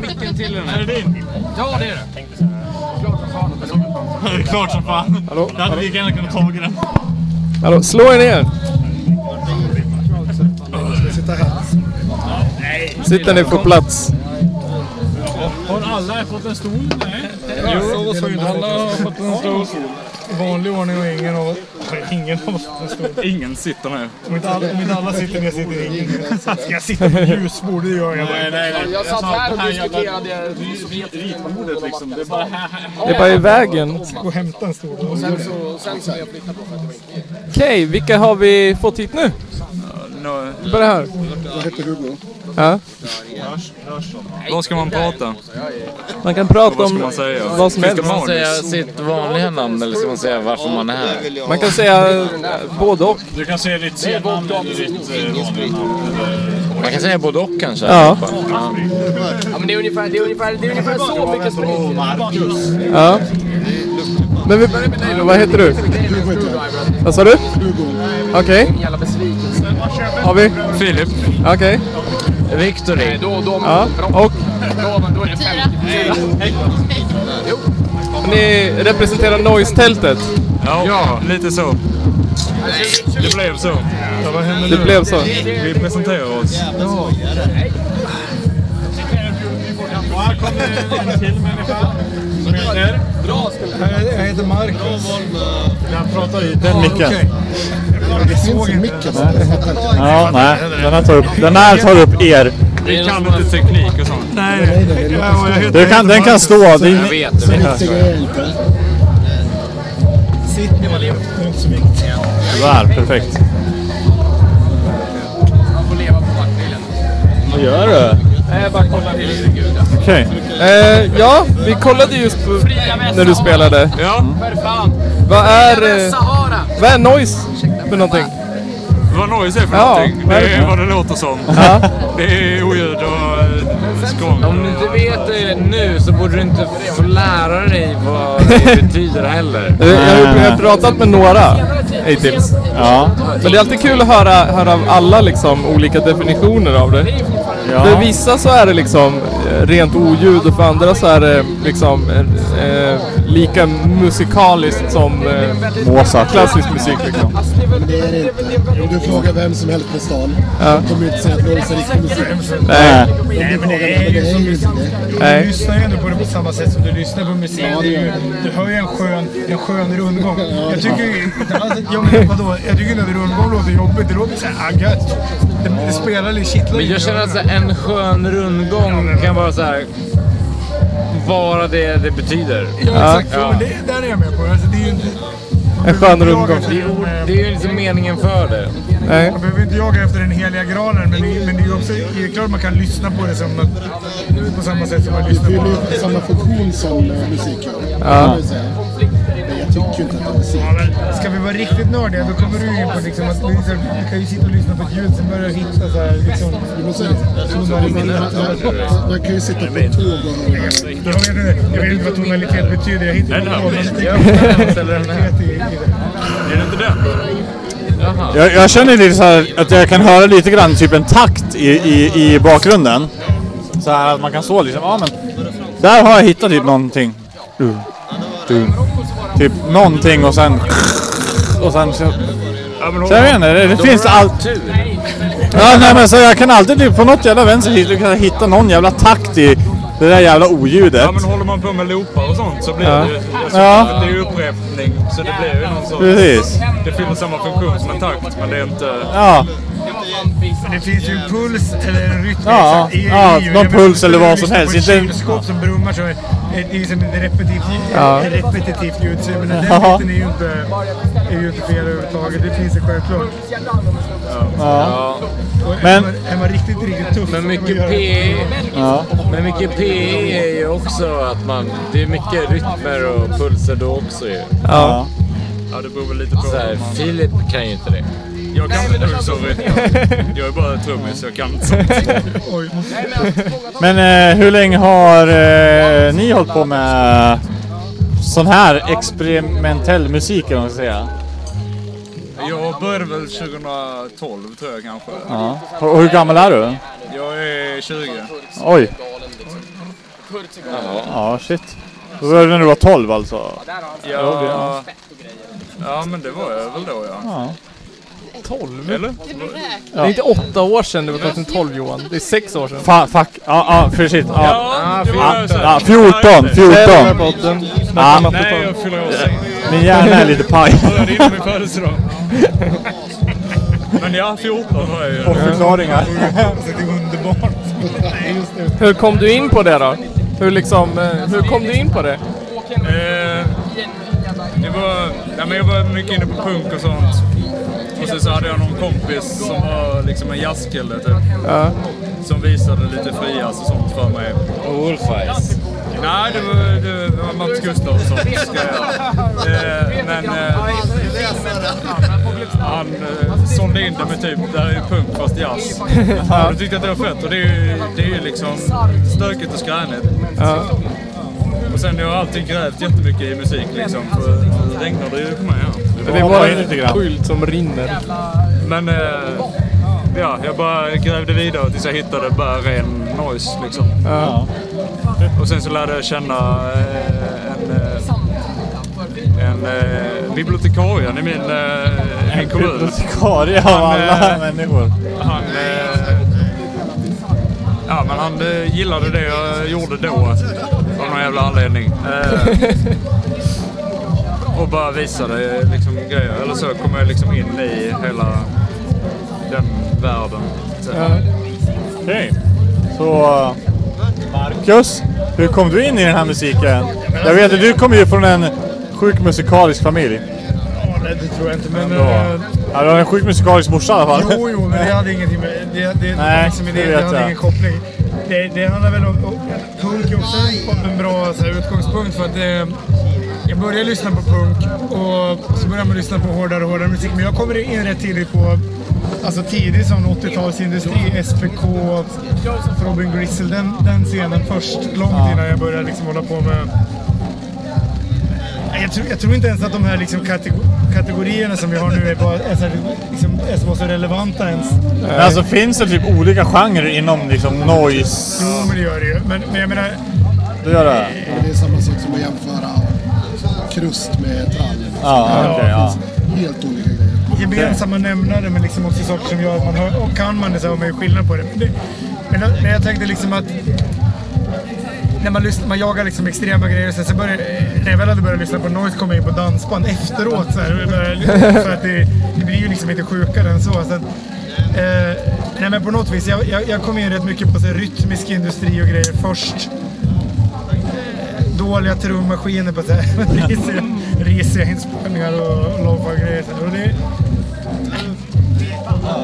Micken till den här. Är det din? Ja, det är det. Klart som fan! Det är klart som fan. Hallå? Jag hade lika gärna kunnat tagit den. Hallå, slå er ner! Sitta här. Sitter ni på plats? Har alla fått en stol? Nej. Jo, alla har fått en stol. Vanlig ordning och ingen av oss... Ingen av oss har fått en stol. Ingen sitter nu. Om inte alla, om inte alla sitter ner sitter ingen jag sitta på ljusbord? Det gör jag Nej, bara. nej, nej. Jag satt här och diskuterade... Ritbordet liksom. Det är bara här. Det är bara i vägen. Gå och hämta en stol. Sen så, sen så har jag flyttat på för att det var inte med. Okej, vilka har vi fått hit nu? No, Börja här. Jag heter Hugo. Ja. vad ska man prata? Man kan prata Vad ska om man säga? vad som helst. Ska man säga sitt vanliga namn eller ska man säga varför man är här? Man kan säga eh, både och. Du kan säga ditt scenamn eller ditt eh, vanliga namn. Man kan säga både och kanske. Ja. Ja. Ja, men det är ungefär, det är ungefär, det är ungefär så mycket sprit. Ja. Men vi börjar med dig då. Vad heter du? Vad sa du? Okej. Besvikelse. Har vi? Filip. Okej. Victory. Då, då, Ja. Och då, då är det 50 ni representerar Noise-tältet. Ja, lite så. Det blev så. Ja, vad händer Det nu? blev så. Vi presenterar oss. Och här kommer en till människa som heter... Jag heter Marcus. Han pratar i den micken. Inte. Ja, nej. Den här tar upp, den här tar upp er. Vi kan inte teknik och sånt. Nej. Ja, Du kan, den kan stå. Det är, Jag vet. Sitt perfekt. Man får leva på backgrillen. Vad gör du? Jag bara kollar. Okej. Eh, ja, vi kollade just på när du spelade. Ja, För fan. Vad är, eh, Sahara. vad är Noise för någonting? vad noise är för Ja, någonting. Det är vad det låter som. Ja. Det är oljud och eh, skång. Om du inte vet det nu så borde du inte få lära dig vad det betyder heller. Jag har, jag har pratat med några hittills. Ja. Men det är alltid kul att höra, höra av alla liksom olika definitioner av det. För Ja. vissa så är det liksom eh, rent oljud och för andra så är det liksom eh, eh, lika musikaliskt som eh, Mozart. klassisk musik liksom. Det är det inte. Om du frågar vem som helst på stan, Ja. kommer du inte säga att Noise är riktig musik. Nej, Om du frågar men det är ju inte det. Du nej. lyssnar ju ändå på det på samma sätt som du lyssnar på musik. Det är ju, du hör ju en skön, en skön rundgång. Jag tycker ju inte alls att- ja, men vadå? Jag tycker att rundgång låter jobbigt. Det låter såhär, ah gött. Det, det spelar lite, kittlar Men jag känner att en skön rundgång kan vara så här. Vara det det betyder. Ja, exakt. Ja. men det, där är jag med på. Alltså, det är ju inte... En skön rundgång. Det är ju liksom meningen för det. Nej. Man behöver inte jaga efter den heliga granen, men det, men det är ju också det är klart man kan lyssna på det som, att- på samma sätt som man lyssnar Det på... fyller ju samma funktion som eh, musik gör. Ja. Tycker ju inte att det är musik. Ska vi vara riktigt nördiga då kommer du in på liksom att liksom, du kan ju sitta och lyssna på ett ljud som börjar hitta så här liksom... Så. Man kan ju sitta på ett tåg och höra. Jag vet inte, jag vet inte vad tonalitet betyder. Jag hittar inte på tonalitet i, i det. Är det inte den? Jag, jag känner lite så här att jag kan höra lite grann typ en takt i, i, i bakgrunden. Så här att man kan stå liksom, ja men. Där har jag hittat typ någonting. Du, du. Typ någonting och sen... Och sen så... Så jag vet inte, det, det finns allt... Ja, nej men så jag kan alltid typ på något jävla vänster hitta, hitta någon jävla takt i det där jävla oljudet. Ja, men håller man på med loopar och sånt så blir Ja. det ju... Så Ja. Det är ju upprepning, så det blir ju någon sorts... Precis. Det fyller samma funktion som en takt, men det är inte... Ja. Men det finns ju en puls eller en rytm. Ja, exakt, i- i ja, ljudet. någon puls eller vad som helst, inte- ett kylskåp som brummar så är det är liksom ett repetitivt, Ja. repetitivt ljud. Så menar, den Ja. biten är ju inte, är ju inte fel överhuvudtaget. Det finns ju självklart. Ja. Och Men- är, man, är man riktigt, riktigt tuff Men mycket får man göra- P, Ja. men mycket P är ju också att man... Det är mycket rytmer och pulser då också ju. Ja. Ja, det beror väl lite på... Så här, Filip kan ju inte det. Jag kan inte... Oh, sorry. Jag är bara trummis, jag kan inte sånt. Men eh, hur länge har eh, ni hållit på med sån här experimentell musik vad man ska säga? Jag började väl 2012 tror jag kanske. Ja. Och hur gammal är du? Jag är 20. Oj. Ja, shit. Då började du när du var 12 alltså? Ja, ja men det var jag väl då ja. Ja. 12? Eller? Det är inte åtta år sedan du var 2012 Johan. Det är sex år sedan. Fa, fuck. Ja, ja, precis. Ja. Ja, det var här- Ja, 14, 14. Ja, Nej, jag fyller år min hjärna är lite paj. Började innan min födelsedag. Men ja, 14 var jag ju. Och förklaringar. Det är underbart. Det. Hur kom du in på det då? Hur liksom, eh, hur kom du in på det? Eh, det var, ja, men jag var mycket inne på punk och sånt. Och sen så hade jag någon kompis som var liksom en jazzkille typ. Ja. Som visade lite frijazz och sånt för mig. Och Wolfeyes. Nej, det var, det var Mats Gustafsson. Eh, men eh, han eh, sålde in det med typ, det här är ju punk fast jazz. Och då tyckte jag att det var fett och det är ju, det är ju liksom stökigt och skränigt. Ja. Och sen jag har alltid grävt jättemycket i musik liksom. För det regnar det ju på mig här. Det är bara in lite en grann. skylt som rinner. Men eh, ja, jag bara grävde vidare tills jag hittade bara ren noise liksom. Ja. Och sen så lärde jag känna eh, en, eh, en eh, bibliotekarien i min, eh, min kommun. Bibliotekarie av Han, alla människor. Han, eh, ja, men han eh, gillade det jag gjorde då av någon jävla anledning. Eh, och bara visade liksom grejer. Eller så kom jag liksom in i hela den världen. Ja. Okej. Så Marcus, hur kom du in i den här musiken? Jag vet att du kommer ju från en sjuk musikalisk familj. Ja, nej, det tror jag inte. Men... Då. eh, Ja, du har en sjuk musikalisk morsa i alla fall. Jo, jo, men det hade ingenting med... Det, det, det, Nej, liksom, det, det det hade jag. ingen koppling. Det, det handlar väl om... punk är också en, en bra så här, utgångspunkt för att det, jag började lyssna på punk och så började man lyssna på hårdare och hårdare musik. Men jag kommer in rätt tidigt på Alltså tidig sån 80-talsindustri, SPK, Robin Gristle, den, den scenen först. Långt innan jag började liksom hålla på med... Jag tror, jag tror inte ens att de här liksom kategor kategorierna som vi har nu är, bara, är, så, liksom, är så, så relevanta ens. Men alltså finns det typ olika genrer inom liksom noise? Jo, men det gör det ju. Men, men jag menar, Det gör det? Det är samma sak som att jämföra krust med trall. Ja, okej. ja. Helt olika grejer. gemensamma nämnare men liksom också saker som gör att man hör, och kan man det så har man ju skillnad på det. Men, det, men, jag- men jag tänkte liksom att när man, lyssnar, man jagar liksom extrema grejer, så, så började, när jag väl hade börjat lyssna på noise kom jag in på dansband efteråt. Så här, för att det, det blir ju liksom inte sjukare än så. så att, eh, nej men på något vis, jag, jag, jag kom in rätt mycket på så här, rytmisk industri och grejer först. Dåliga trummaskiner på risiga, risiga inspelningar och lo-fi-grejer.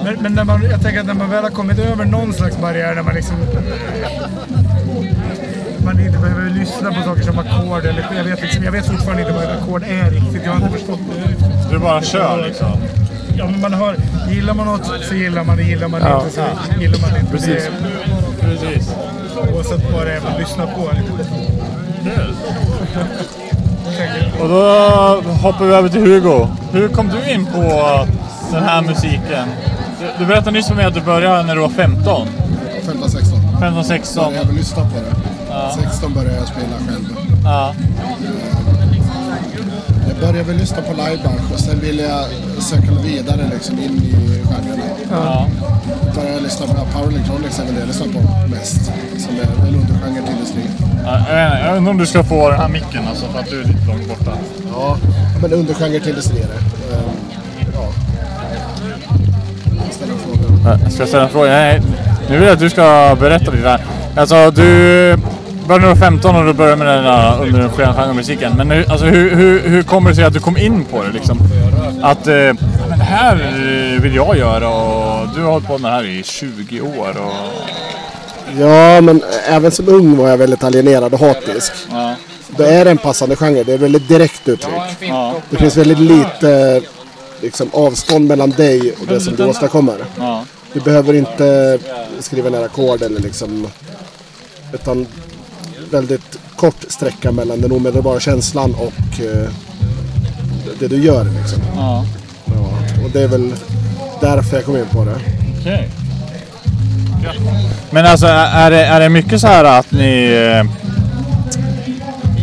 men, men när man, jag tänker att när man väl har kommit över någon slags barriär där man liksom man inte behöver lyssna på saker som ackord eller jag vet, liksom, jag vet fortfarande inte vad ett ackord är riktigt. Jag har inte förstått det. Du bara kör liksom? Ja, men man hör, gillar man något så gillar man det, gillar man Ja. inte så gillar man inte. Precis. Det, Precis. oavsett vad det är man lyssnar på. Tänker- Och då hoppar vi över till Hugo. Hur kom du in på den här musiken? Du, du berättade nyss för mig att du började när du var 15. 15, 16. 15, 16. Jag även lyssnat på det. 16 började jag spela själv. Ja. Jag började väl lyssna på liveband och sen ville jag söka mig vidare liksom in i genren. ja. Började lyssna på Power Electronics är väl det jag lyssnar på mest. Som är väl undergenre till industri. Ja, Jag jag inte om du ska få den här micken alltså för att du är lite långt borta. Ja, men undergenre till industri är det. Ehm, Ja. Ställa frågan. Jag ska ställa en fråga. Nej, nu vill jag att du ska berätta lite. Alltså du när du var 15 och du började med den där under den genren musiken. Men nu, alltså, hur, hur, hur kommer det sig att du kom in på det liksom? Att eh, men det här eh, vill jag göra och du har hållit på med det här i 20 år. Och, Ja, men även som ung var jag väldigt alienerad och hatisk. ja, Då är det en passande genre. Det är väldigt direkt uttryck. ja, Det finns väldigt lite liksom, avstånd mellan dig och det som du åstadkommer. ja, Du behöver inte skriva ner ackord eller liksom... Utan väldigt kort sträcka mellan den omedelbara känslan och eh, det du gör. Liksom. Ja. Och det är väl därför jag kom in på det. Okej. Men alltså är det, är det mycket så här att ni... eh,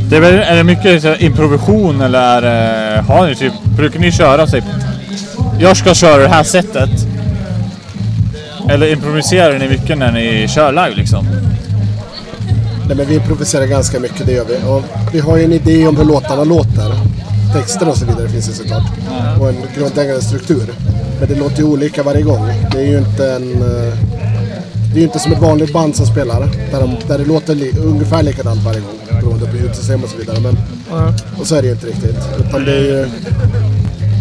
Det är, väl, är det mycket improvisation eller är det, har ni typ, brukar ni köra typ Jag ska köra det här sättet. Eller improviserar ni mycket när ni kör live liksom? Nej, men vi improviserar ganska mycket, det gör vi. Och vi har ju en idé om hur låtarna låter. Texter och så vidare finns det såklart. Och en grundläggande struktur. Men det låter ju olika varje gång. Det är ju inte en... eh, Det är ju inte som ett vanligt band som spelar. Där, de, där det låter li, ungefär likadant varje gång. Beroende på ljudsystem och så vidare. Men, och så är det ju inte riktigt. Utan det är ju...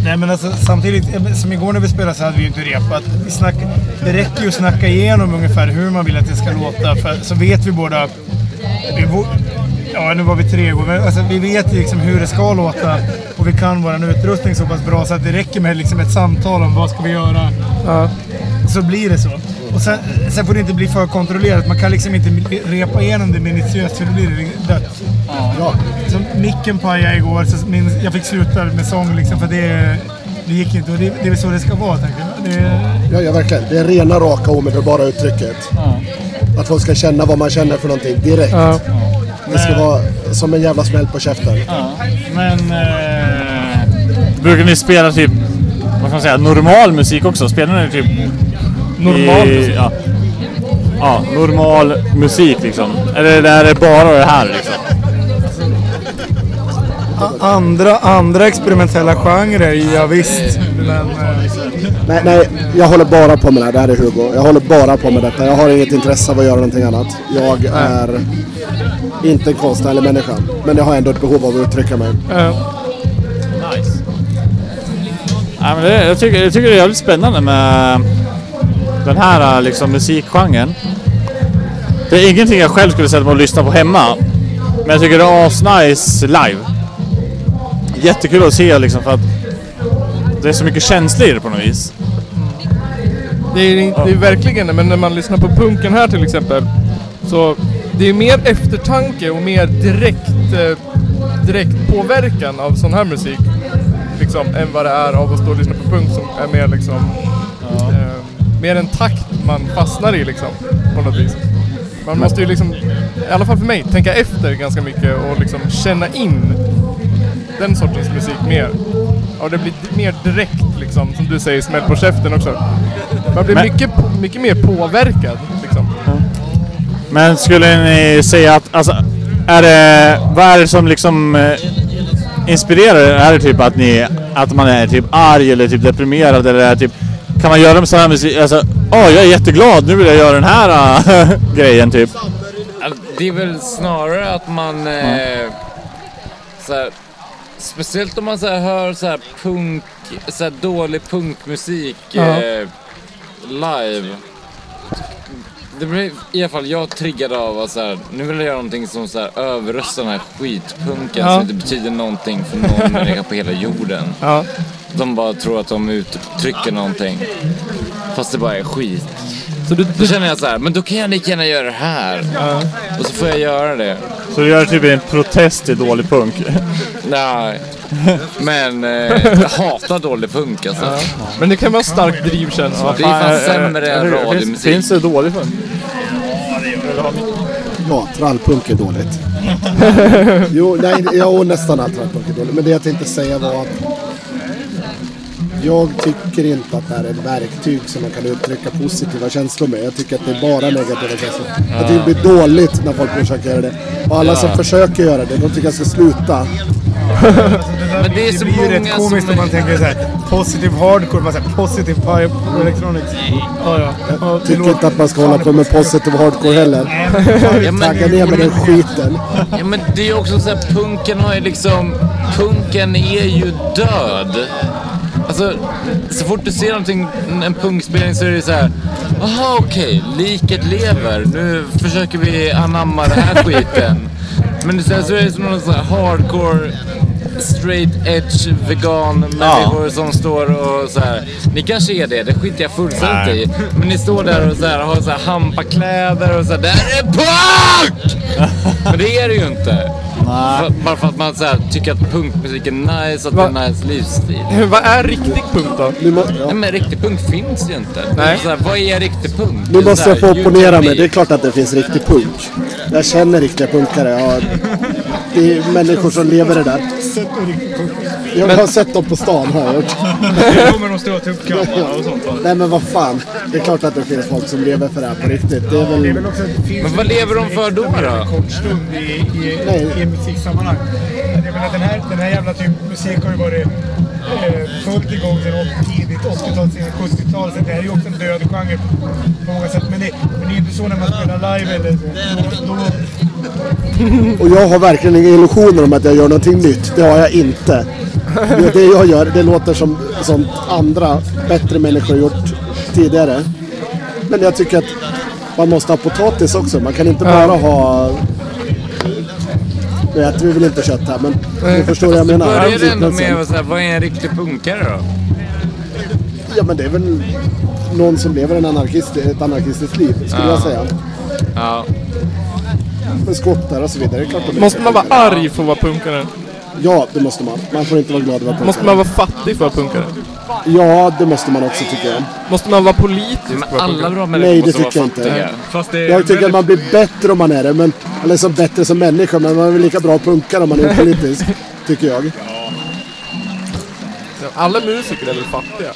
Nej men alltså samtidigt, som igår när vi spelade så hade vi ju inte repat. Vi snack, det räcker ju att snacka igenom ungefär hur man vill att det ska låta. För, så vet vi båda... Vi, bo- ja, nu var vi tre igår, men alltså, vi vet ju liksom hur det ska låta. Och vi kan vår utrustning så pass bra så att det räcker med liksom ett samtal om vad ska vi göra. Ja. Så blir det så. Och sen, sen får det inte bli för kontrollerat. Man kan liksom inte repa igenom det minutiöst för då blir det dött. Ja, Så micken pajade igår, så min, jag fick sluta med sång liksom för det, det gick inte. Och det, det är väl så det ska vara tänker jag. Det, ja, ja, verkligen. Det är rena, raka, omedelbara uttrycket. Att folk ska känna vad man känner för någonting direkt. Ja. Det ska vara som en jävla smäll på käften. Men... Eh, brukar ni spela typ, vad ska man säga, normal musik också? Spelar ni typ... Normal i, musik? Ja. ja, normal musik liksom. Eller är det bara det här liksom? andra, andra experimentella genrer, ja, visst. Men, eh, Nej, nej, jag håller bara på med det här. Det här är Hugo. Jag håller bara på med detta. Jag har inget intresse av att göra någonting annat. Jag är inte en konstnärlig människa. Men jag har ändå ett behov av att uttrycka mig. Ja. Nice. Ja, men det, jag, tycker, jag tycker det är jävligt spännande med den här liksom, musikgenren. Det är ingenting jag själv skulle sätta mig och lyssna på hemma. Men jag tycker det är asnice live. Jättekul att se liksom för att det är så mycket känslor i det på något vis. Det är, inte- det är verkligen det, men när man lyssnar på punken här till exempel så det är mer eftertanke och mer direkt, eh, direkt påverkan av sån här musik liksom, än vad det är av att stå och lyssna på punk som är mer liksom eh, mer en takt man fastnar i liksom på något vis. Man måste ju liksom, i alla fall för mig, tänka efter ganska mycket och liksom känna in den sortens musik mer. Och det blir mer direkt liksom, som du säger, smäll på käften också. Man blir Men- mycket, mycket mer påverkad liksom. Men skulle ni säga att, alltså, är det, vad är det som liksom eh, inspirerar er? Är det typ att ni, att man är typ arg eller typ deprimerad eller är typ, kan man göra med sån här musik, alltså, åh jag är jätteglad, nu vill jag göra den här äh, grejen typ. Alltså, Det är väl snarare att man... Eh, så här, speciellt om man så hör så här punk, så här dålig punkmusik Ja. eh, live. Det blir i alla fall jag triggad av att så här, nu vill jag göra någonting som så här, överröstar den här skitpunken Ja. som inte betyder någonting för någon människa på hela jorden. Ja. De bara tror att de uttrycker någonting. Fast det bara är skit. Så du, Då känner jag så här, men då kan jag lika gärna göra det här. Och så får jag göra det. Så du gör typ en protest till dålig punk. Nej. Men eh, jag hatar dålig punk alltså. men det kan vara stark drivkänsla. Det är fan sämre Eller än? Finns, radiomusik. finns det dålig punk? Ja, trallpunk är dåligt. jo, nej, ja, nästan all trallpunk är dåligt. Men det jag tänkte säga var att jag tycker inte att det här är ett verktyg som man kan uttrycka positiva känslor med. Jag tycker att det är bara negativa känslor. Jag tycker det blir dåligt när folk försöker göra det. Och alla som försöker göra det, de tycker jag ska sluta. Men det är det så blir ju rätt komiskt om man tänker så här, positive hardcore, bara så här, positive pipe electronics. Ja, ja. ja det Tycker låter- inte att man ska hålla på med positive hardcore heller. Ja, men, Tagga ner med den skiten. ja, men det är ju också så här, punken har ju liksom... Punken är ju död. Alltså, så fort du ser någonting, en punkspelning så är det så här. Jaha, okej, liket lever. Nu försöker vi anamma den här skiten. Men istället så är det som någon sån här hardcore straight edge vegan människor som står och så här. Ni kanske är det, det skiter jag fullständigt i. Men ni står där och så här, har så här hampakläder och så här. Det här är punk! Men det är det ju inte. För, bara för att man så här, tycker att punkmusik är nice, att det är en nice livsstil. Vad är riktig punk då? Nu, må, ja. Nej men riktig punk finns ju inte. Nej. Så här, vad är riktig punk? nu måste jag få opponera mig. Det är klart att det finns riktig punk. Jag känner riktiga punkare. Ja, det är människor som lever det där. Jag har sett dem på stan har jag. Nu kommer de stora tuppkammarna och sånt. va? Nej men vad fan. Det är klart att det finns folk som lever för det här på riktigt. Det är Det är väl... också det Men vad lever de för då, då? En kort stund i, i, i en musiksammanhang. Jag menar, den, här, den här jävla typ musik har ju varit eh, fullt igång sedan tidigt 80-tal, sen 70-tal. Så det här är ju också en död genre på många sätt. Men det, men det är ju inte så när man spelar live eller så. Då, då, Och jag har verkligen inga illusioner om att jag gör någonting nytt. Det har jag inte. Det, det jag gör, det låter som, som andra bättre människor gjort tidigare. Men jag tycker att man måste ha potatis också. Man kan inte bara ha... Jag vet, vi vill inte kött här, men du förstår vad jag menar. Börjar det ändå Liknelsen. med så här, vad är en riktig punkare då? Ja, men det är väl någon som lever en anarkist, ett anarkistiskt liv, skulle jag säga. Ja. Med skottar och så vidare. Det är klart är Måste man vara arg för att vara punkare? Ja, det måste man. Man får inte vara glad över att Måste man vara fattig för att punkare? Ja, det måste man också tycker jag. Måste man vara politisk för Men att vara alla punkare? bra människor Nej, det måste tycker jag inte. fattiga. fast det är Jag tycker att man blir bättre om man är det, men, eller som bättre som människa, men man är väl lika bra punkare om man är politisk, tycker jag. Alla musiker är väl fattiga?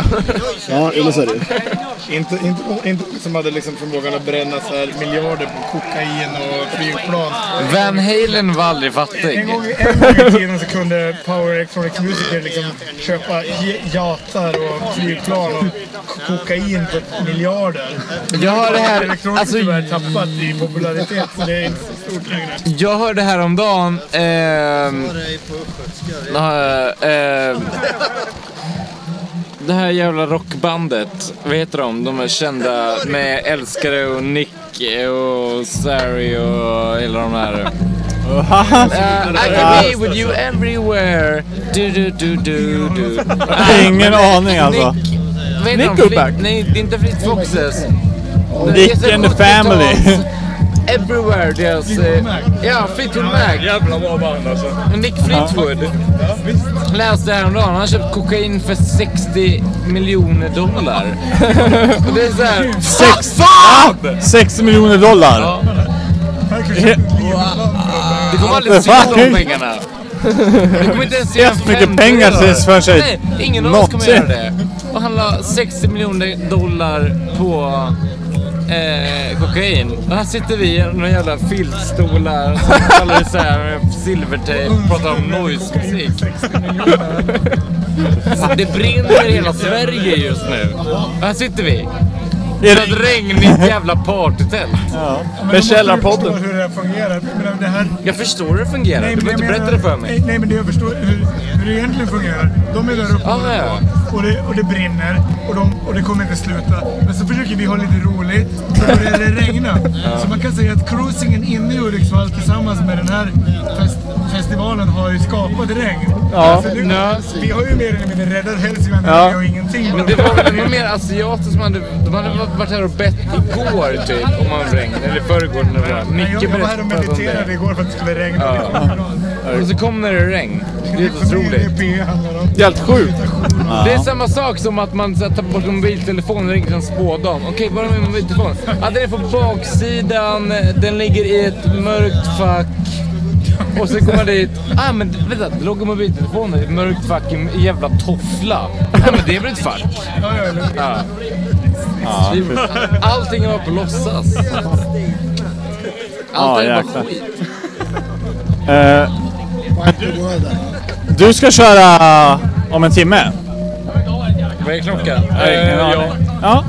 Ja, men så är det. Inte, inte, inte som hade liksom förmågan att bränna så här miljarder på kokain och flygplan. Van Halen var aldrig En fattig. gång, en gång i tiden så kunde Power Electronics musiker liksom köpa jatar och flygplan och kokain för miljarder. Jag har det här, Electronics alltså, tyvärr tappat i popularitet så det är inte så stort längre. jag hörde häromdagen, ehm, äh, ehm, det här jävla rockbandet, vad heter de? De är kända med Älskare och Nick och Sari och hela de här. Uh, I can be with you everywhere. Du, du, du, du, du. Ingen aning alltså. Nick, vad heter? Nickelback? Nej, det är inte Fleet Foxes. Nick and the family. Everywhere, deras... eh, Ja, Fleetwood Mac. Jävla bra band alltså. Nick Fleetwood. Läste häromdagen, han har köpt kokain för 60 miljoner dollar. Och det är såhär... Sex- Fan! 60 miljoner dollar. Det kommer aldrig se Fuck. de pengarna. Det kommer inte ens en Helt mycket pengar av det. ses för sig. Nej, ingen av oss kommer göra det. Och han la 60 miljoner dollar på eh, kokain. Och här sitter vi i några jävla filtstolar som kallar det såhär silvertejp och pratar om noise-musik. Det brinner i hela Sverige just nu. Och här sitter vi. I ett det- regnigt jävla partytält. Med Källarpodden. Jag förstår hur det här fungerar. Men det här, Jag förstår hur det fungerar. Du men behöver inte berätta det för mig. Nej, nej, men det jag förstår hur, hur det egentligen fungerar. De är där uppe Ah, ja. Och, det, och det brinner och, de, och det kommer inte sluta. Men så försöker vi ha lite roligt så börjar det regna. Så man kan säga att cruisingen inne i Hudiksvall tillsammans med den här fest, festivalen har ju skapat regn. Ja. Så nu, vi har ju mer eller mindre räddat Hälsingland Ja. och ingenting. Men det var, det var mer asiater som hade, de hade varit här och bett igår typ om man regn. Eller i förrgår när det var. Men Micke jag, jag var här och mediterade igår för att det skulle regna. Ja. Och så kom när det regn. Det är helt otroligt. Helt sjukt. Det är samma sak som att man så här, tar bort mobiltelefonen och ringer till en spådam. Okej, var är min mobiltelefon? Ja, den är på baksidan, den ligger i ett mörkt fack. Och så kommer man dit. Ah men vänta, det låg en mobiltelefon i ett mörkt fack i en jävla toffla. Ja men det är väl ett fack? Ja, ja. Allting var på låtsas. Allt Ja, är bara jäklar. skit. Eh, du ska köra om en timme? Vad är klockan? Nej, Eh, ja. Ja.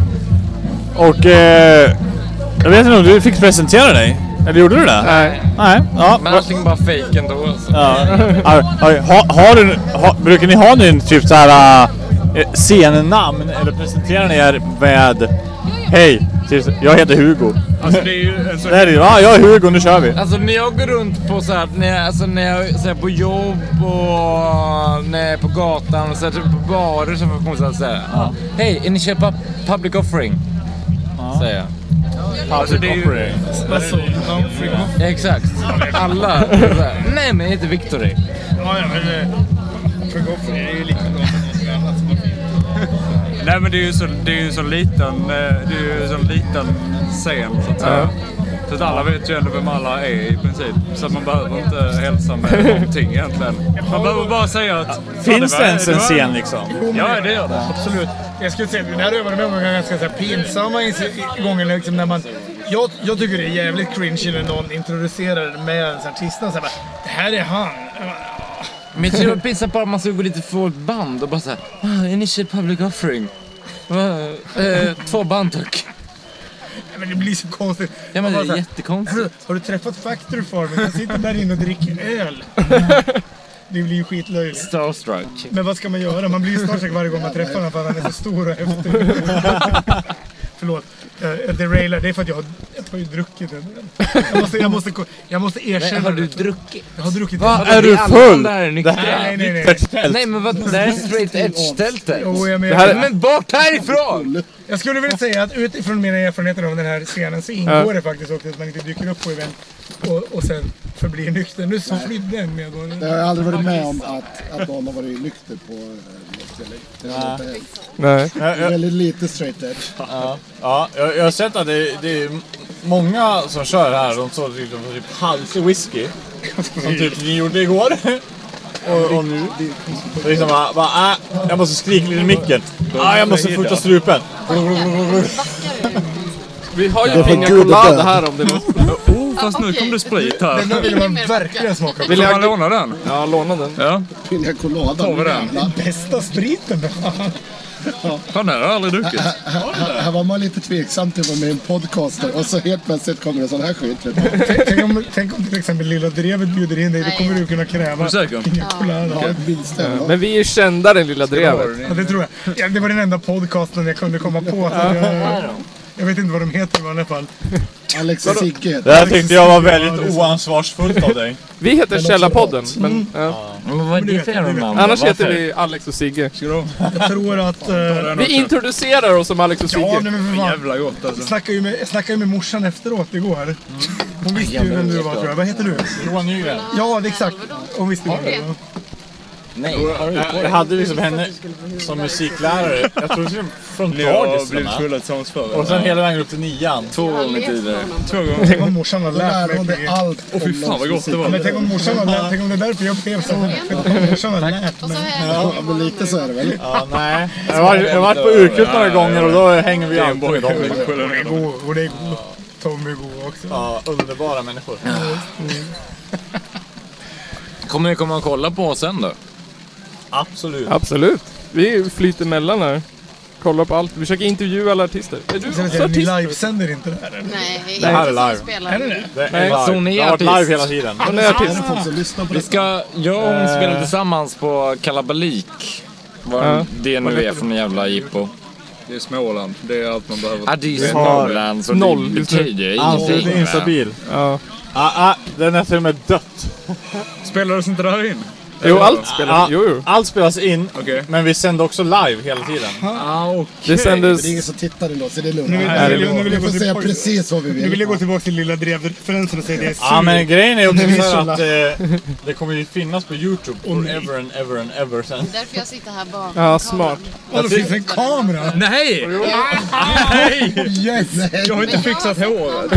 Och eh, jag vet inte om du fick presentera dig? Eller gjorde du det? Nej. Nej. Ja. Men allting bara fake ändå alltså. Ja. Ja, ja, ha, har du, ha, brukar ni ha någon typ såhär äh, scennamn eller presenterar ni er med Hej, jag heter Hugo. Alltså det är ju sån... Det är ju. Ja, jag är Hugo, nu kör vi. Alltså när jag går runt på så här, när jag, alltså när jag så här, på jobb och när jag är på gatan och så här, typ på barer så får jag här. Ja. Hej, är ni köpa public offering? Säger jag. Alltså det är ju... Alltså, Humphrey Goff- Ja, exakt. Alla. är Nej men heter Victory. Ja, ja, men eh, Humphrey Goffrey är ju lika Nej men det är ju så, det är ju så liten, eh, det är ju så liten scen så att säga. Så att alla vet ju ändå vem alla är i princip. Så att man behöver inte hälsa med någonting egentligen. Man behöver bara säga att... Finns det ens en scen liksom? Ja, det gör det. Absolut. Jag skulle säga, det här har jag varit med om ganska så här, pinsamma ins- gånger liksom, när man... Jag, jag tycker det är jävligt cringe när någon introducerar med en. Så här, bara, det här är han. Men jag tror jag pissar på att man ska gå lite för ett band och bara såhär, ah, initial public offering. Va? Eh, två band tack. Men det blir så konstigt. Ja men det bara är jättekonstigt. Har du, träffat Factory Farming? Han sitter där inne och dricker öl. Det blir ju skitlöjligt. Starstruck. Men vad ska man göra? Man blir ju starstruck varje gång man träffar honom för att han är så stor och häftig. Förlåt. Jag derailar. Det är för att jag har, jag har ju druckit en. Jag måste, jag måste, jag måste erkänna Har du det. druckit? Jag har druckit Va? Är du full? Är Det nyktra. här Nej, nej, är nej. ett tält. Nej men vad, det här är straight edge-tältet. Jo, jag, men, Men bort härifrån! jag skulle vilja säga att utifrån mina erfarenheter av den här scenen så ingår det faktiskt också att man inte dyker upp på event och, och sen förblir nykter. Nu så flydde en medborgare. Jag har aldrig varit med om att, att någon har varit nykter på eh. Det har. Nej. Det är väldigt lite straight edge. Ja, jag, jag har sett att det, det är många som kör här. De står liksom på typ halsig whisky. Som typ ni gjorde igår. Och, och nu. Och liksom bara, bara äh, jag måste skrika lite i micken. Ah, jag måste fukta strupen. Vi har ju för Pina Colada här om det något. Oh, fast nu kom det sprit här. Den där vill man verkligen smaka på. Vill jag... låna den? Ja, låna den. Ja. Pina colada. Tar vi den? jävlar. Bästa spriten för fan. Här har jag aldrig druckit. Här, här var man lite tveksam till att vara med i en podcaster och så helt plötsligt kommer det sån här skit. Tänk om, tänk om till exempel Lilla Drevet bjuder in dig, då kommer du kunna kräva Är du säker? Ja, det. Ja. Men vi är ju kända den lilla drevet. Ja, det tror jag. Ja, det var den enda podcasten jag kunde komma på. Jag, vet inte vad de heter i alla fall. Alex och Sigge. Det här tyckte jag var väldigt oansvarsfullt av dig. Vi heter Källarpodden, men ja. Men vad är det för namn? annars heter vi Alex och Sigge. Jag tror att... Uh, Vi introducerar oss som Alex och ja, nej, Sigge. men för fan. Jävla gott alltså. Jag snackade ju med, snackade ju med morsan efteråt igår. Hon visste ju vem du var tror jag. Vad heter du? Johan Nygren. Ja, det är exakt. Hon visste ju vem du var. Nej, har du Jag, jag hade liksom henne som musiklärare. Jag tror liksom från Ni har dagis. blivit va? fulla tillsammans förr. Och sen hela vägen upp till nian. två gånger tidigare? Två gånger. Tänk om morsan har lärt mig hon mycket. allt Åh fy fan vad gott det var. Men tänk om morsan har lärt Tänk om det är därför jag blev så här. För att Morsan har lärt Och så mig. Ja, men lite så är det väl. Ja, nej. Jag har varit- jag har varit på Urkult några gånger och då hänger vi alltid med dem. Hon god. Hon är god. Tommy är god också. Ja, underbara människor. Kommer ni komma och kolla på oss sen då? Absolut. Absolut. Vi flyter mellan här. Kollar på allt. Vi försöker intervjua alla artister. Är du också säger ni artist? livesänder inte det här eller? Nej, Det här är som live. spelar. Är det det? Det Nej, är så live. Det har varit artist? live hela tiden. Hon är artist. Det folk som lyssnar på Vi det. ska, jag och hon spelar tillsammans på Kalabalik. Vad Ja. det nu är för en jävla jippo. Det är Småland. Det är allt man behöver. Ja, det är ju har Småland så noll det just nu. betyder ju ingenting. det är instabil. Ja. Ah, ah, den är till och med dött. Spelades inte det här in? Jo, allt spelar. Ja, Jo, jo. Allt spelas in, Okej. men vi sänder också live hela tiden. Ah, okej. Det sändes... Det är ingen som tittar ändå, så det är lugnt. Nu vill, Nej, nu det vill, är nu vill Vi jag gå får säga tillbaka, precis vad vi nu vill jag vill. gå tillbaka till Lilla Drev-referensen och säga det är Ja men grejen är också så att eh, det kommer ju finnas på Youtube forever and ever and ever sen. Därför jag sitter här bak. Ja, smart. Och det finns en kamera! Nej! Nej! Yes! Jag har inte fixat håret.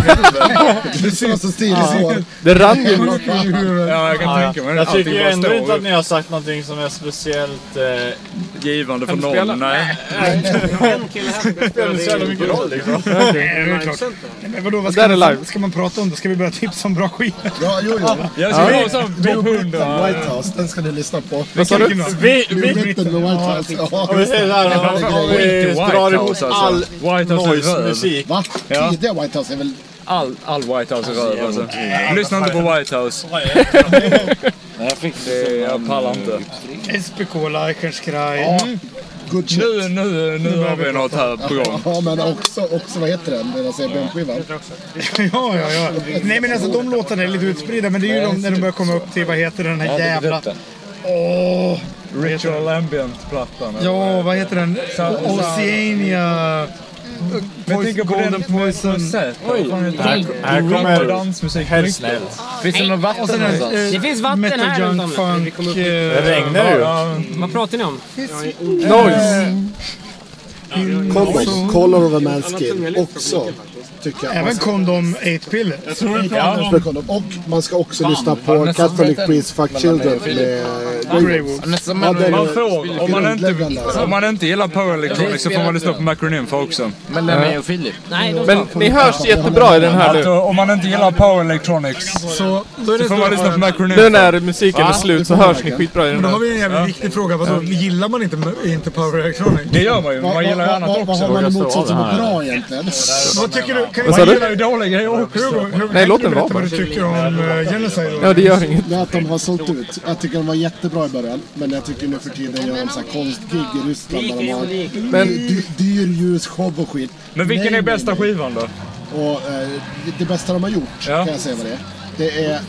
Du ser så stilig hår. Det rann ju. Ja, jag kan tänka mig det. Jag tycker ändå inte att ni har sagt någonting som är speciellt... Eh, givande för Kan du spela? någon. Nej. spelar inte så jävla mycket roll liksom. Nej, det är klart. Men vadå, vad ska, man, live. ska man prata om då? Ska vi börja tipsa om bra skit? Ja, jo, jo. Jag ska ha Joe topp Britton, 100. White House, den ska ni lyssna på. Vad sa du? Vi, Joe vi, Britton med White House. Ja, om vi säger såhär, om, om vi White drar ihop House, alltså. all noise-musik. Va? Tidiga White House är väl... All, all White House är röv alltså. Lyssna inte på White House. Jag fick Det, jag pallar inte. SPK, Leichenskraj. Mm. Good shit. Nu, nu, nu har vi något här på gång. Ja, men också, också vad heter den? Säger Ben-skivan. Ja, ja, ja. Nej men alltså de låtarna är lite utspridda men det är ju de när de börjar komma upp till, vad heter den här jävla... Åh! Ritual Ambient-plattan. Ja, vad heter den? Oceania... På Golden den Poison. Poison. Oj, Här, här kommer dansmusik. helst snällt. Finns det något vatten någonstans? eh, Det finns vatten Metal här runt om. Funk... Eh, Det regnar ju. Vad pratar ni om? Noise. Kondom. Color of a man's skin. Också. Tycker jag. Även Kondom 8 Piller. För kondom. Och man ska också lyssna på Catholic Priest Fuck Children med Greywood. Men, Man om man, inte, grundläggande, om man inte gillar Power Electronics så får man lyssna på Macronym för också. mellan mig och de Men ni hörs jättebra i den här nu. om man inte gillar Power Electronics Så får man lyssna på Macronym. Nu när musiken är slut så hörs ni skitbra i den Men då har här. vi en jävligt viktig fråga. Vadå, gillar man inte, inte Power Electronic? Det gör man ju, man gillar ju annat vad, vad har också. man emot som är bra egentligen? Vad tycker du? Kan Vad sa du? ju dåliga grejer också. Hugo, Hugo, Nej, kan låt du den vara vad du tycker om uh, Genocide? Ja, det gör inget. Att de har sålt ut. Jag tycker de var jättebra i början. Men jag tycker nu för tiden gör de så här konstgig i Ryssland där de har Men dy, dyr ljusshow och skit. Men vilken är bästa skivan då? Och eh, det bästa de har gjort, Ja. kan jag säga vad det är. Det är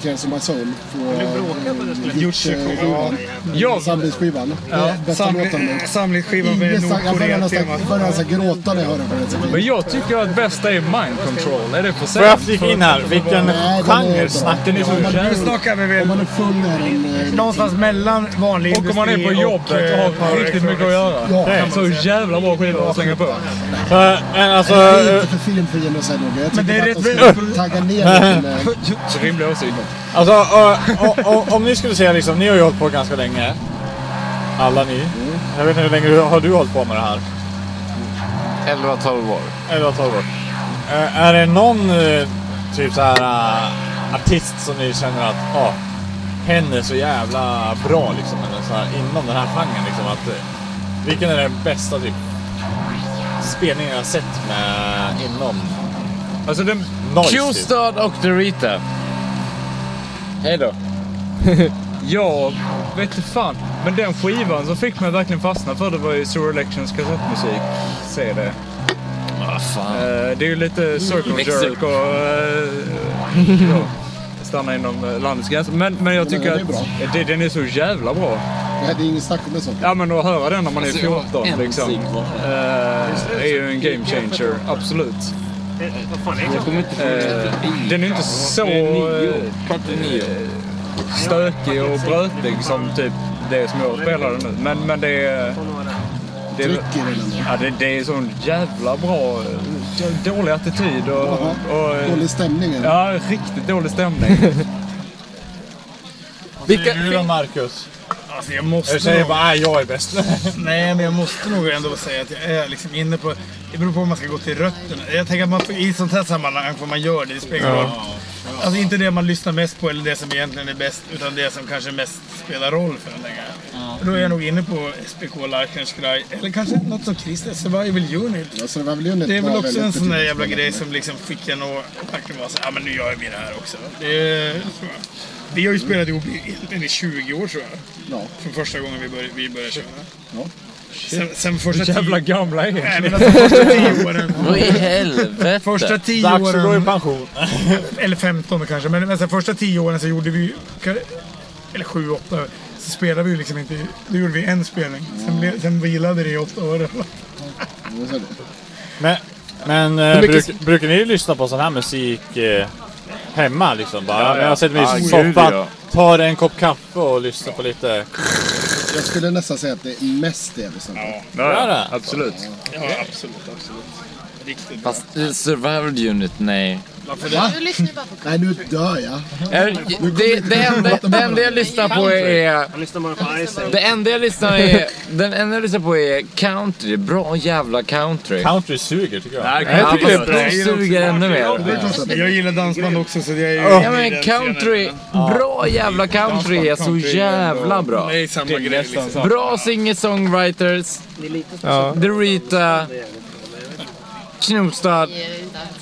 eh, Tears of My Soul på eh, Jutsch-skivan. Jag, Samlingsskivan. Det är bästa låten de har Samling, gjort. samlingsskivan med sang- Jag börjar nästan Nordkorea-temat. gråta när jag hör den. men jag tycker att bästa är Mind Control. Är det för Får jag flika in här? Vilken genre snackar ni så Om Nu snackar vi väl eh, någonstans mellan vanlig Och om man är på industri jobbet och, eh, och har riktigt mycket att Electronics. göra. Ja. Så jävla bra skivor att slänga på. Alltså... Jag är eh, inte för för Genocide Roger. Jag Men det är tycker att de ska tagga ner den. eh, Så rimlig åsikt. Alltså, och, och, och, om ni skulle säga liksom, ni har ju hållit på ganska länge. Alla ni. Jag vet inte hur länge du- har du hållit på med det här? 11-12 år. 11 12 år. Eh, är det någon eh, typ så här eh, artist som ni känner att ah, hen är så jävla bra liksom, eller så här, inom den här genren liksom? Att, vilken är den bästa typ spelningen jag sett med inom Alltså den? Typ? Q-Stad och Dorita. Hej då. jag vet inte fan. Men den skivan som fick mig verkligen fastna för det var ju Sewer Elections kassettmusik. CD. Vad fan. Eh, det är ju lite circle jerk och eh, ja, stanna inom eh, landets gränser. Men, men jag tycker det är att det, den är så jävla bra. Nej, det är inget snack om det så. Ja men att höra den när man är Alltså, har 14 en liksom. eh, är ju en game changer, absolut. Jag kommer inte få Eh, den är inte så eh, Kvart i nio. stökig och brötig som typ det som jag spelar nu. Men, men det är... Det är, ja, det, det är sån jävla bra, dålig attityd och... Och Dålig stämning. ja, riktigt dålig stämning. Vilka, Du då Marcus? Alltså jag måste Jag säger nog- bara, "Nej, jag är bäst. Nej, men jag måste nog ändå säga att jag är liksom inne på... Det beror på om man ska gå till rötterna. Jag tänker att man i sånt här sammanhang får man göra det. Det spelar ingen roll. Alltså inte det man lyssnar mest på eller det som egentligen är bäst, utan det som kanske mest spelar roll för en längre. Då är jag nog inne på SPK Larkenskraj, eller kanske något som Christer, Survival Unit. Det var väl Unit Det är väl också en sån där jävla grej som liksom fick en att verkligen vara så här, ja men nu gör vi det här också. Det är, tror jag. Vi har ju spelat ihop i, i 20 år tror jag. Ja. Från första gången vi började, vi började köra. Ja. Sen, sen första Jävla tio, gamla är nej, men alltså första tio åren. Vad i helvete? Första tio Dags att gå i pension. eller 15 kanske, men, men sen första tio åren så gjorde vi, eller sju, åtta, så spelade vi ju liksom inte, då gjorde vi en spelning. Sen, sen vilade det i åtta år. Men, men eh, bruk, brukar ni lyssna på sån här musik eh, hemma liksom? Bara, Ja, ja. Jag har sett mig Ja, i soffan, ja. tar en kopp kaffe och lyssnar på lite... Jag skulle nästan säga att det är mest det vi snackar om. Ja, ja, absolut. Ja, absolut, absolut. Riktigt. Fast i Survival Unit, nej. Du lyssnar bara på Nej, nu dör jag. Jag- Det, det, enda, det enda jag lyssnar på är... Han lyssnar bara på Ice Det enda jag lyssnar är... Den enda jag lyssnar på är country. Bra jävla country. Country suger tycker jag. Nej, Ja, tycker det är fast bra. de suger ännu mer. Jag gillar dansband också så det är ju... Ja men country, bra jävla country är så jävla bra. Det är samma grej liksom. Bra singer-songwriters, ja. Dorita, Knutstad, Taylor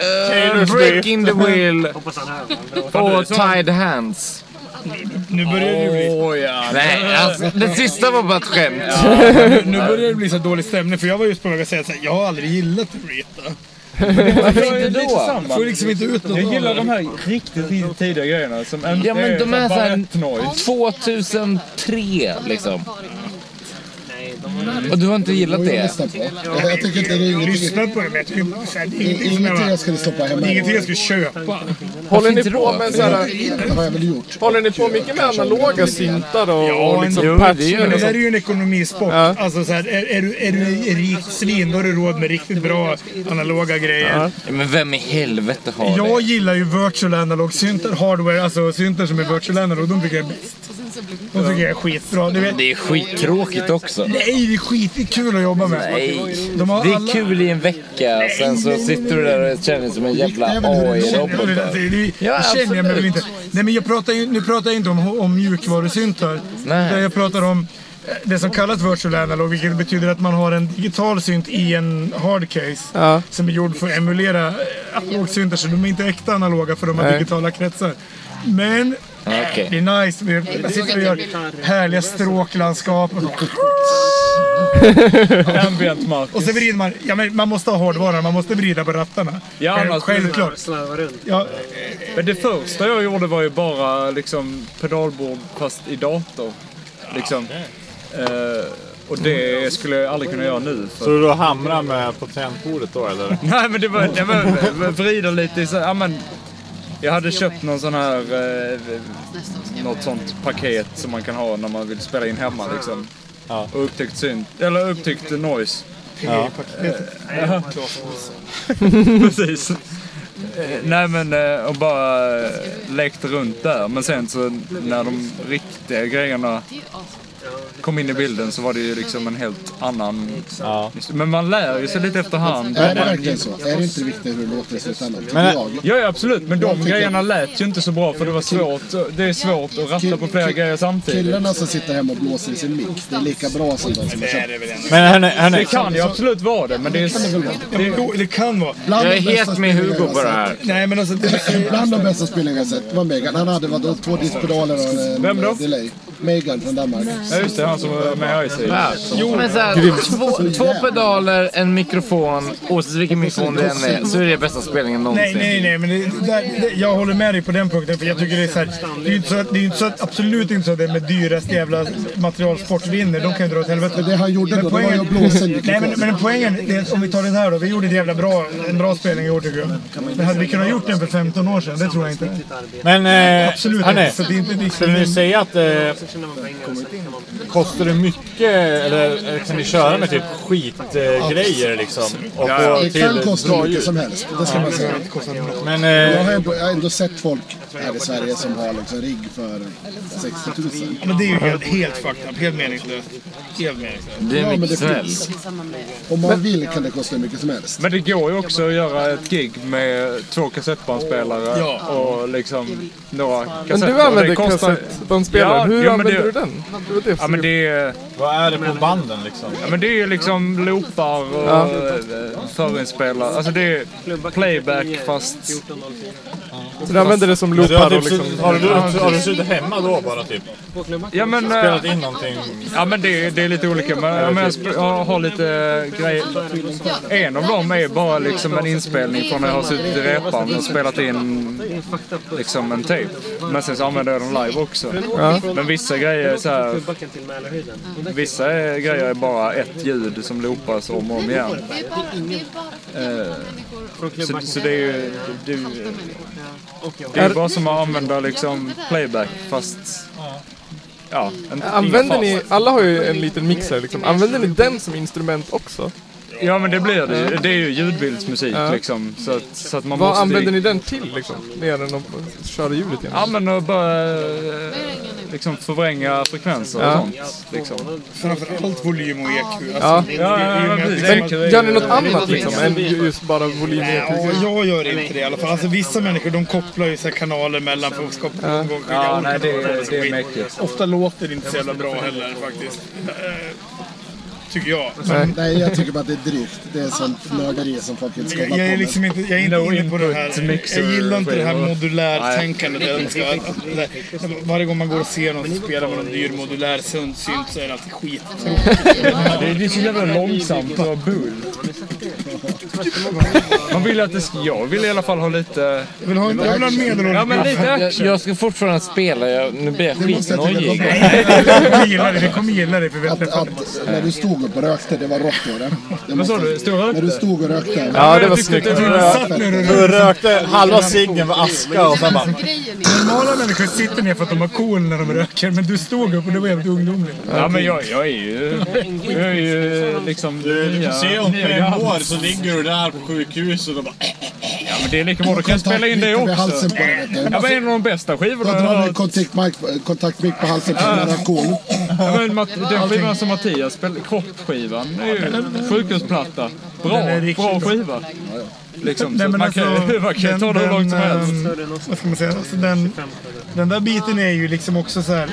uh, Breaking the Wheel och Tied Hands. Nu börjar det bli... Åh ja. Nej alltså, det sista var bara ett skämt. Nu, nu börjar det bli så dålig stämning för jag var just på väg att säga att jag har aldrig gillat Rita. Varför inte Lite då? samma. Får liksom inte ut något Jag gillar de här riktigt, riktigt tidiga grejerna som inte Ja men de är såhär noise. 2003 liksom. Och du har inte gillat jag det? Jag, jag tycker inte det är Jag ingenting, lyssnar på det men jag tycker det är ingenting som jag, jag skulle stoppa hemma. ingenting jag skulle köpa. Håller ni på med så här, Det har jag väl gjort. Håller ni på mycket med analoga syntar och, Ja, och liksom jo, det Men där är ju en ekonomisport. Ja. Alltså så här, är, är, du, är du rikt svin då har du råd med riktigt bra analoga grejer. Ja. Men vem i helvete har Jag det? gillar ju virtual analog syntar, hardware, alltså syntar som är virtual analog. De tycker jag är bäst. De tycker jag är skitbra. Du vet, Det är skittråkigt också. nej, det är skitkul att jobba med. Nej. De har Det är alla- kul i en vecka, sen så sitter du där och känner dig som en jävla AI-robot. Ja, det- känner jag mig väl absolut. inte. Nej, men jag pratar ju, nu pratar jag inte om, om mjukvarusyntar. Nej. Utan Jag pratar om eh, det som kallas virtual analog, vilket betyder att man har en digital synt i en hardcase. Ja. Som är gjord för att emulera eh, analogsyntar, så de är inte äkta analoga för de har Nej. digitala kretsar. Men Okej. det är nice. Vi sitter och gör härliga stråklandskap. Ambient mark. Och så vrider man. Ja, men man måste ha hårdvaran, man måste vrida på rattarna. Ja, annars- Självklart. Ja, Men det första jag gjorde var ju bara liksom pedalbord fast i dator. Liksom. Eh, och det skulle jag aldrig kunna göra nu. För... Så du då hamrar med på tangentbordet då eller? Nej men det var, det var vrida lite i så, ja men Jag hade köpt någon sån här, eh, något sånt paket som man kan ha när man vill spela in hemma liksom. Ja. Och upptäckt synt, eller upptäckt noise. Ja. Ja. Precis. Eh, Nej men eh, och bara eh, lekte runt där. Men sen så när de riktiga grejerna kom in i bilden så var det ju liksom en helt annan... Ja. Men man lär ju sig lite efterhand. Är det verkligen så? Är det inte det viktiga hur det låter i slutändan? Men- jag. Ja, absolut, men de tycker- grejerna lät ju inte så bra för det var svårt. Det är svårt att ratta på flera grejer samtidigt. Killarna som sitter hemma och blåser i sin mix, det är lika bra som de som köpt. Men hörni, hörni. Det kan ju absolut vara det, men det är... Då- det kan vara. Bland Jag är helt med Hugo på det här. Nej men alltså, det, Bland de bästa spelningarna jag sett var Megan. Han hade vadå, två diskpedaler och en Vem då? Megan från Danmark. Ja just det, han som var med i sig. Jo, men så här, två, två pedaler, en mikrofon, oavsett vilken mikrofon det än är, så är det bästa spelningen nej, någonsin. nej, nej, men det, det, det, jag håller med dig på den punkten. För jag tycker det är så här, det är ju inte så att, det är inte så att, absolut inte så att det med dyrast jävla materialsport vinner. De kan ju dra åt helvete. Det han gjorde Men då, det var ju poängen- att Nej men, men poängen, det är, om vi tar den här då. Vi gjorde ett jävla bra, en bra spelning i år tycker jag. Men hade vi kunnat gjort den för 15 år sedan? Det tror jag inte. Men eh, Absolut hörni, inte. Så det är inte liksom- skulle ni säga att eh, kostar det mycket eller kan ni köra med typ skitgrejer liksom? Och få Det till kan kosta hur mycket som helst. Det ska man säga. Men Jag eh, har, ändå, jag har ändå sett folk här i Sverige som har liksom rigg för 60 000. Men det är ju helt, helt fucked up. Helt meningslöst. Helt meningslöst. Du är Ja, men mycket det finns. Om man vill kan det kosta hur mycket som helst. Men det går ju också att göra ett gig med två kassettbandspelare Ja. och liksom några kassetter. Men du använder det kassettbandspelare. Ja, Hur ja, använder det- du den? Var det Ja men det är, vad är det på banden liksom? ja, men det är ju liksom loopar och Ja. ja. förinspelare. Alltså det är playback fast... Så du använder det som har, loopar och typ, liksom... suttit- har, du, har du suttit hemma då bara typ? Ja men... eh, Spelat in någonting? Ja men det, det är lite olika. Men, ja, men jag, har lite grejer. En av dem är bara liksom en inspelning från när jag har suttit i repan och spelat in liksom en tape. Men sen så använder jag den live också. Men vissa grejer är så här, Vissa är, grejer är bara ett ljud som loopas om och om igen. Det är bara, det är bara Eh, Så, så det är ju... Det, det, är bara som att använda liksom playback fast... Ja, en, Använder ni, alla har ju en liten mixer liksom. Använder ni den som instrument också? Ja men det blir det ju. Det är ju ljudbildsmusik Ja. liksom. Så att, så att man Vad måste... använder ni den till liksom? Mer än att köra ljudet igen? Ja men att bara eh, liksom förvränga frekvenser Ja. och sånt. Liksom. Framförallt volym och EQ. Alltså, Ja. det- Ja, ja, Men gör ni något annat liksom än ju- just bara volym? Ja, jag gör inte det i alla fall. Alltså, vissa människor de kopplar ju så här kanaler mellan för att skapa ja. Ja, nej det, det är mäktigt. Ofta låter det inte så jävla bra heller faktiskt. Tycker jag. Nej. Nej, jag tycker bara att det är drygt. Det är sånt nörderi som folk inte ska Jag, hålla jag på är med. liksom inte, jag är inte No inne på det här. Jag gillar inte det här modulärtänkandet. Ska- Varje gång man går och ser någon spela med någon dyr modulär synt så är det alltid skittråkigt. Det är, det är så jävla långsamt och bull. Man vill att det ska, jag vill i alla fall ha lite... Jag vill ha en, jag vill ha en medelålders Ja men lite Jag, action. jag ska fortfarande spela, jag, nu blir jag Det måste jag skitnojig. Vi kommer gilla det, vi kommer gilla det för vi har att, träffat att när du stod upp och rökte, det var rått då det. det Vad sa du? Stod och När du rökte? stod och rökte. Ja, det var snyggt. Du rökte. rökte halva ciggen var aska och sen bara... Grejen Normala människor sitter ner för att de har cool när de röker, men du stod upp och det var jävligt ungdomligt. Ja men jag, jag är ju... Jag är ju liksom... Du, du får se om fem år så ligger du där på sjukhuset och bara... Ja men det är lika bra, då kan spela in det också. du. Ja men en av de bästa skivorna Jag drar har en kontaktmick, på halsen på den här cool. Ja, men Matt- den skivan som Mattias spelade, kroppsskivan, är ju sjukhusplatta. Bra, Den bra skiva. Liksom, Nej, man kan, alltså, man kan ju ta det hur långt som helst. ehm, Vad ska man säga? Alltså, den, den där biten är ju liksom också så här.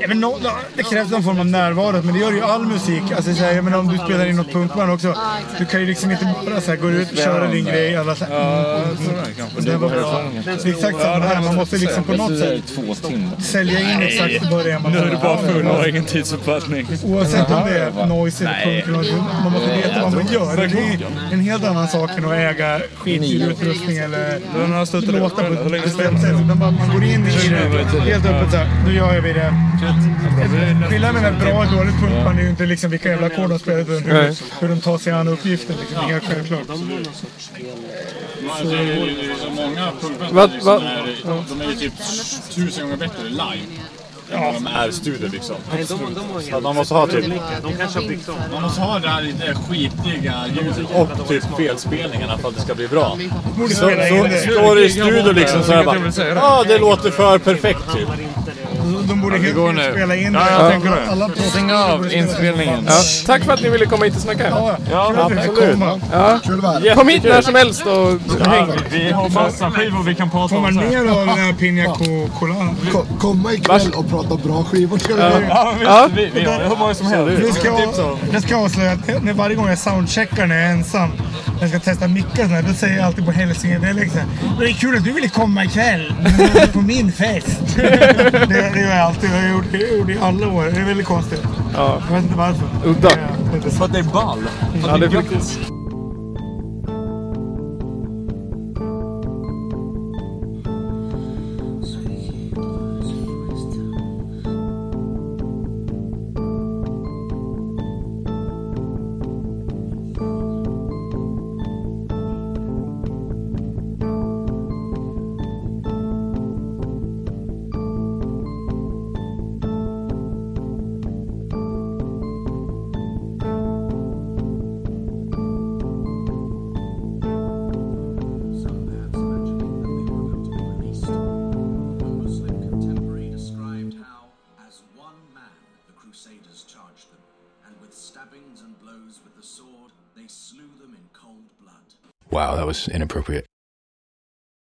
Jag vet, no, det krävs någon form av närvaro, men det gör ju all musik. Alltså, så här, jag menar, om du spelar in något punkband också. Du kan ju liksom inte bara så här, gå ut och köra din grej. Alla, så här, Ja, sådär kanske. det var bra. Det är exakt samma här. Man måste liksom på något sätt sälja in exakt vad det är man Nu är du bara full och ha. har ingen tidsuppfattning. Oavsett om det är noise eller punk man måste veta vad man gör. Det är en helt annan sak än att äga skitdyr utrustning eller låta på ett bestämt sätt. Man går in i det helt öppet såhär, nu gör vi det. Skillnaden mellan bra och ett dåligt punkband är ju inte liksom vilka jävla ackord de spelar utan hur, Nej. hur de tar sig an uppgiften. Liksom. Det är helt självklart. Så många punkband vad- är, de är ju typ tusen gånger bättre live. vad de är studio liksom. Så att man måste ha typ... Man måste ha det här lite skitiga ljudet och typ felspelningarna för att det ska bli bra. Så, så står det i studio liksom så här bara... Ja, det låter för perfekt typ. De borde helt går enkelt nu. spela in det. Ja, jag tänker det. Alla Stäng av inspelningen. Ja, tack för att ni ville komma hit och snacka. Ja, absolut. Ja. Att vara Kom hit när som helst och häng. Vi har massa skivor vi kan prata Får om man sen. mer av den här Pina Colan? Ko- Komma ikväll och prata bra skivor. Ja, Ja. vi, har hur många som helst. Jag ska, jag ska avslöja att när varje gång jag soundcheckar när jag är ensam, jag ska testa mickar då säger jag alltid på hälsingedialekt såhär. Det är kul att du ville komma ikväll på min fest. det, det gör jag alltid. Jag har gjort det, gjort det i alla år. Det är väldigt konstigt. Ja. Jag vet inte varför. Udda. För att det är ball. Ja, det är faktiskt. Was inappropriate.